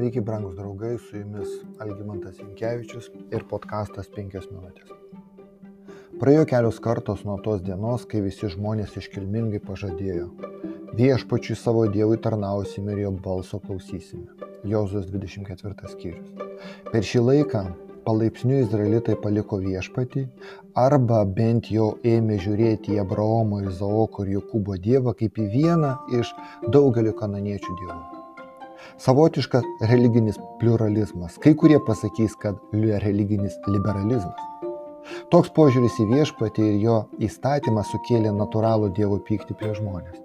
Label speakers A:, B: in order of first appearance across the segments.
A: Sveiki, brangūs draugai, su jumis Algymantas Inkevičius ir podkastas 5 minutės. Praėjo kelios kartos nuo tos dienos, kai visi žmonės iškilmingai pažadėjo. Viešpačiui savo Dievui tarnausime ir jo balso klausysime. Jozus 24 skyrius. Per šį laiką palaipsniui izraelitai paliko viešpatį arba bent jau ėmė žiūrėti į Abraomo, Izaoko ir Jokūbo dievą kaip į vieną iš daugelio kananiečių dievų. Savotiškas religinis pluralizmas. Kai kurie pasakys, kad religinis liberalizmas. Toks požiūris į viešpatį ir jo įstatymą sukėlė natūralų Dievo pyktį prie žmonės.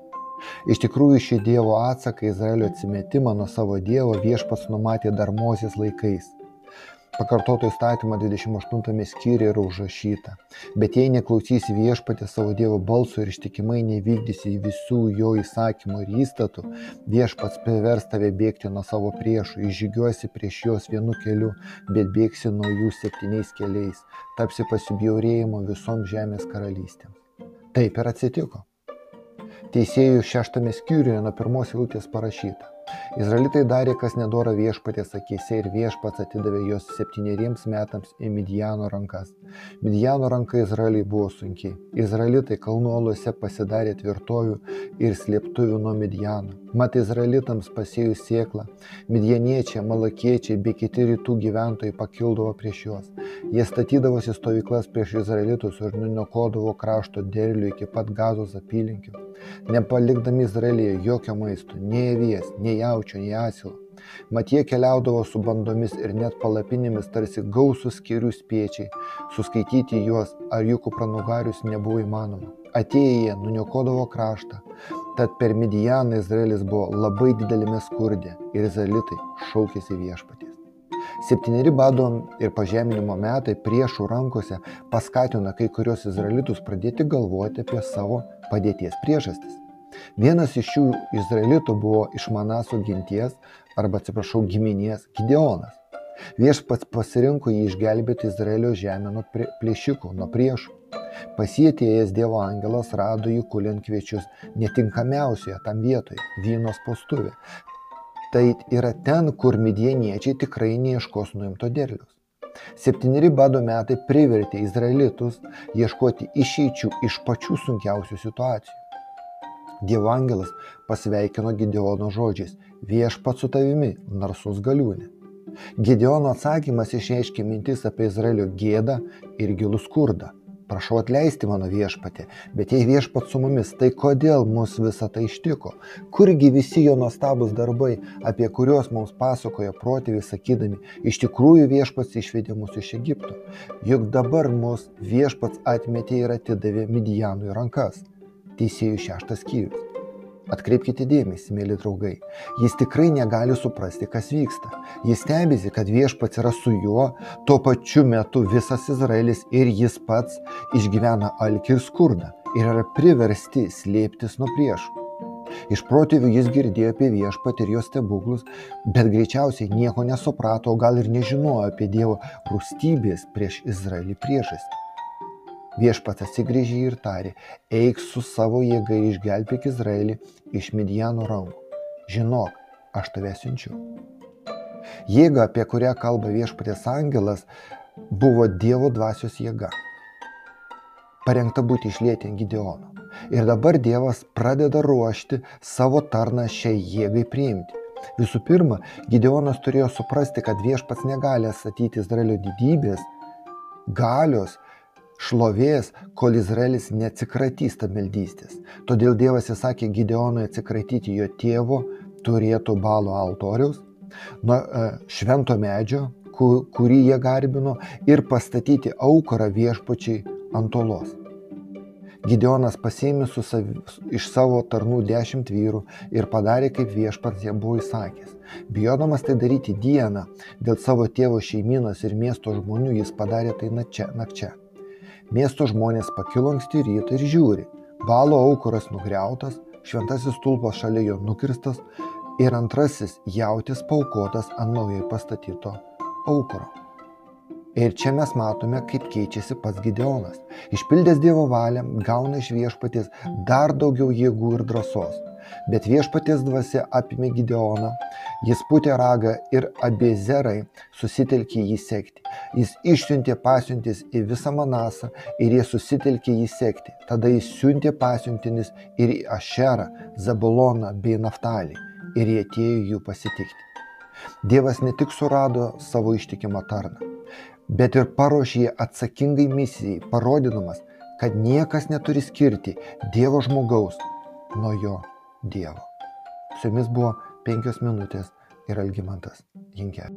A: Iš tikrųjų, šį Dievo atsaką Izraelio atsimetimą nuo savo Dievo viešpats numatė dar Mozės laikais pakartoto įstatymo 28 skyriuje yra užrašyta. Bet jei neklausysi viešpatė savo Dievo balso ir ištikimai nevykdysi visų jo įsakymų ir įstatų, viešpats privers tave bėgti nuo savo priešų, išžygiuosi prieš juos vienu keliu, bet bėgsi nuo jų septyniais keliais, tapsi pasibjaurėjimo visom žemės karalystėms. Taip ir atsitiko. Teisėjų šeštame skyriuje nuo pirmos eilutės parašyta. Izraelitai darė, kas nedora viešpatės akise ir viešpats atidavė juos septyneriems metams į Midijano rankas. Midijano ranka Izraeliai buvo sunkiai. Izraelitai kalnuoluose pasidarė tvirtovių ir slėptuvių nuo Midijano. Mat Izraelitams pasėjus sėklą, Midijaniečiai, Malakiečiai bei kiti rytų gyventojai pakildavo prieš juos. Jie statydavosi stovyklas prieš Izraelitus ir nuniokodavo krašto derlių iki pat gazos apylinkių nepalikdami Izraelyje jokio maisto, nei avies, nei jaučio, nei asilo. Mat jie keliaudavo su bandomis ir net palapinėmis tarsi gausus skirių spiečiai, suskaityti juos ar jų kupranugarius nebuvo įmanoma. Atėję jie nuniokodavo kraštą, tad per Midijaną Izraelis buvo labai didelėme skurde ir Izraelitai šaukėsi viešpaties. Septyneri bado ir pažeminimo metai priešų rankose paskatino kai kurios izraelitus pradėti galvoti apie savo padėties priežastis. Vienas iš šių izraelitų buvo iš Manaso ginties, arba atsiprašau, giminės Gideonas. Viešpats pasirinko jį išgelbėti Izraelio žemę nuo plėšikų, nuo priešų. Pasietėjęs Dievo angelas rado jį kuliant kviečius netinkamiausioje tam vietoje - vynos postuvė, tai yra ten, kur midieniečiai tikrai neieškos nuimto derlius. Septyneri bado metai privertė izraelitus ieškoti išeičių iš pačių sunkiausių situacijų. Dievo angelas pasveikino Gideono žodžiais - viešpat su tavimi, narsus galiūnė. Gideono atsakymas išreiškė mintis apie Izraelio gėdą ir gilų skurdą prašau atleisti mano viešpatį, bet jei viešpat su mumis, tai kodėl mus visą tai ištiko? Kurgi visi jo nuostabus darbai, apie kuriuos mums pasakoja protėviai sakydami, iš tikrųjų viešpats išvedė mus iš Egipto. Juk dabar mus viešpats atmetė ir atidavė Midijanui rankas. Teisėjų šeštas skyrius. Atkreipkite dėmesį, mėly draugai, jis tikrai negali suprasti, kas vyksta. Jis stebisi, kad viešpats yra su juo, tuo pačiu metu visas Izraelis ir jis pats išgyvena alkį ir skurdą ir yra priversti slėptis nuo priešų. Iš protėvių jis girdėjo apie viešpatį ir jo stebuklus, bet greičiausiai nieko nesuprato, o gal ir nežinojo apie Dievo rūstybės prieš Izraelį priežastį. Viešpats atsigrėžė ir tarė, eik su savo jėga išgelbėk Izraelį iš Midijano rankų. Žinok, aš tave siunčiu. Jėga, apie kurią kalba viešpatės angelas, buvo Dievo dvasios jėga. Parengta būti išlėti ant Gideono. Ir dabar Dievas pradeda ruošti savo tarną šiai jėgai priimti. Visų pirma, Gideonas turėjo suprasti, kad viešpats negali statyti Izraelio didybės, galios šlovės, kol Izraelis neatsikratys tamildystės. Todėl Dievas įsakė Gideonui atsikratyti jo tėvo turėtų balo altoriaus, nuo e, švento medžio, kurį jie garbino, ir pastatyti aukarą viešpačiai ant olos. Gideonas pasėmė sav, iš savo tarnų dešimt vyrų ir padarė, kaip viešpats jie buvo įsakęs. Bijodamas tai daryti dieną, dėl savo tėvo šeiminos ir miesto žmonių jis padarė tai nakčia. nakčia. Miesto žmonės pakilo anksti rytą ir žiūri. Balo aukuras nugriautas, šventasis stulpas šalia jo nukirstas ir antrasis jautis paukotas ant naujai pastatyto aukuro. Ir čia mes matome, kaip keičiasi pats Gideonas. Išpildęs Dievo valią, gauna iš viešpaties dar daugiau jėgų ir drąsos. Bet viešpaties dvasia apimė Gideoną, jis putė ragą ir abiezerai susitelkė jį sekti. Jis išsiuntė pasiuntis į visą Manasą ir jie susitelkė jį sekti. Tada jis siuntė pasiuntinis ir į Ašerą, Zabuloną bei Naftalį ir jie atėjo jų pasitikti. Dievas ne tik surado savo ištikimą tarną, bet ir paruošė jį atsakingai misijai, parodydamas, kad niekas neturi skirti Dievo žmogaus nuo jo Dievo. Su jumis buvo penkios minutės ir Algymantas Jinkė.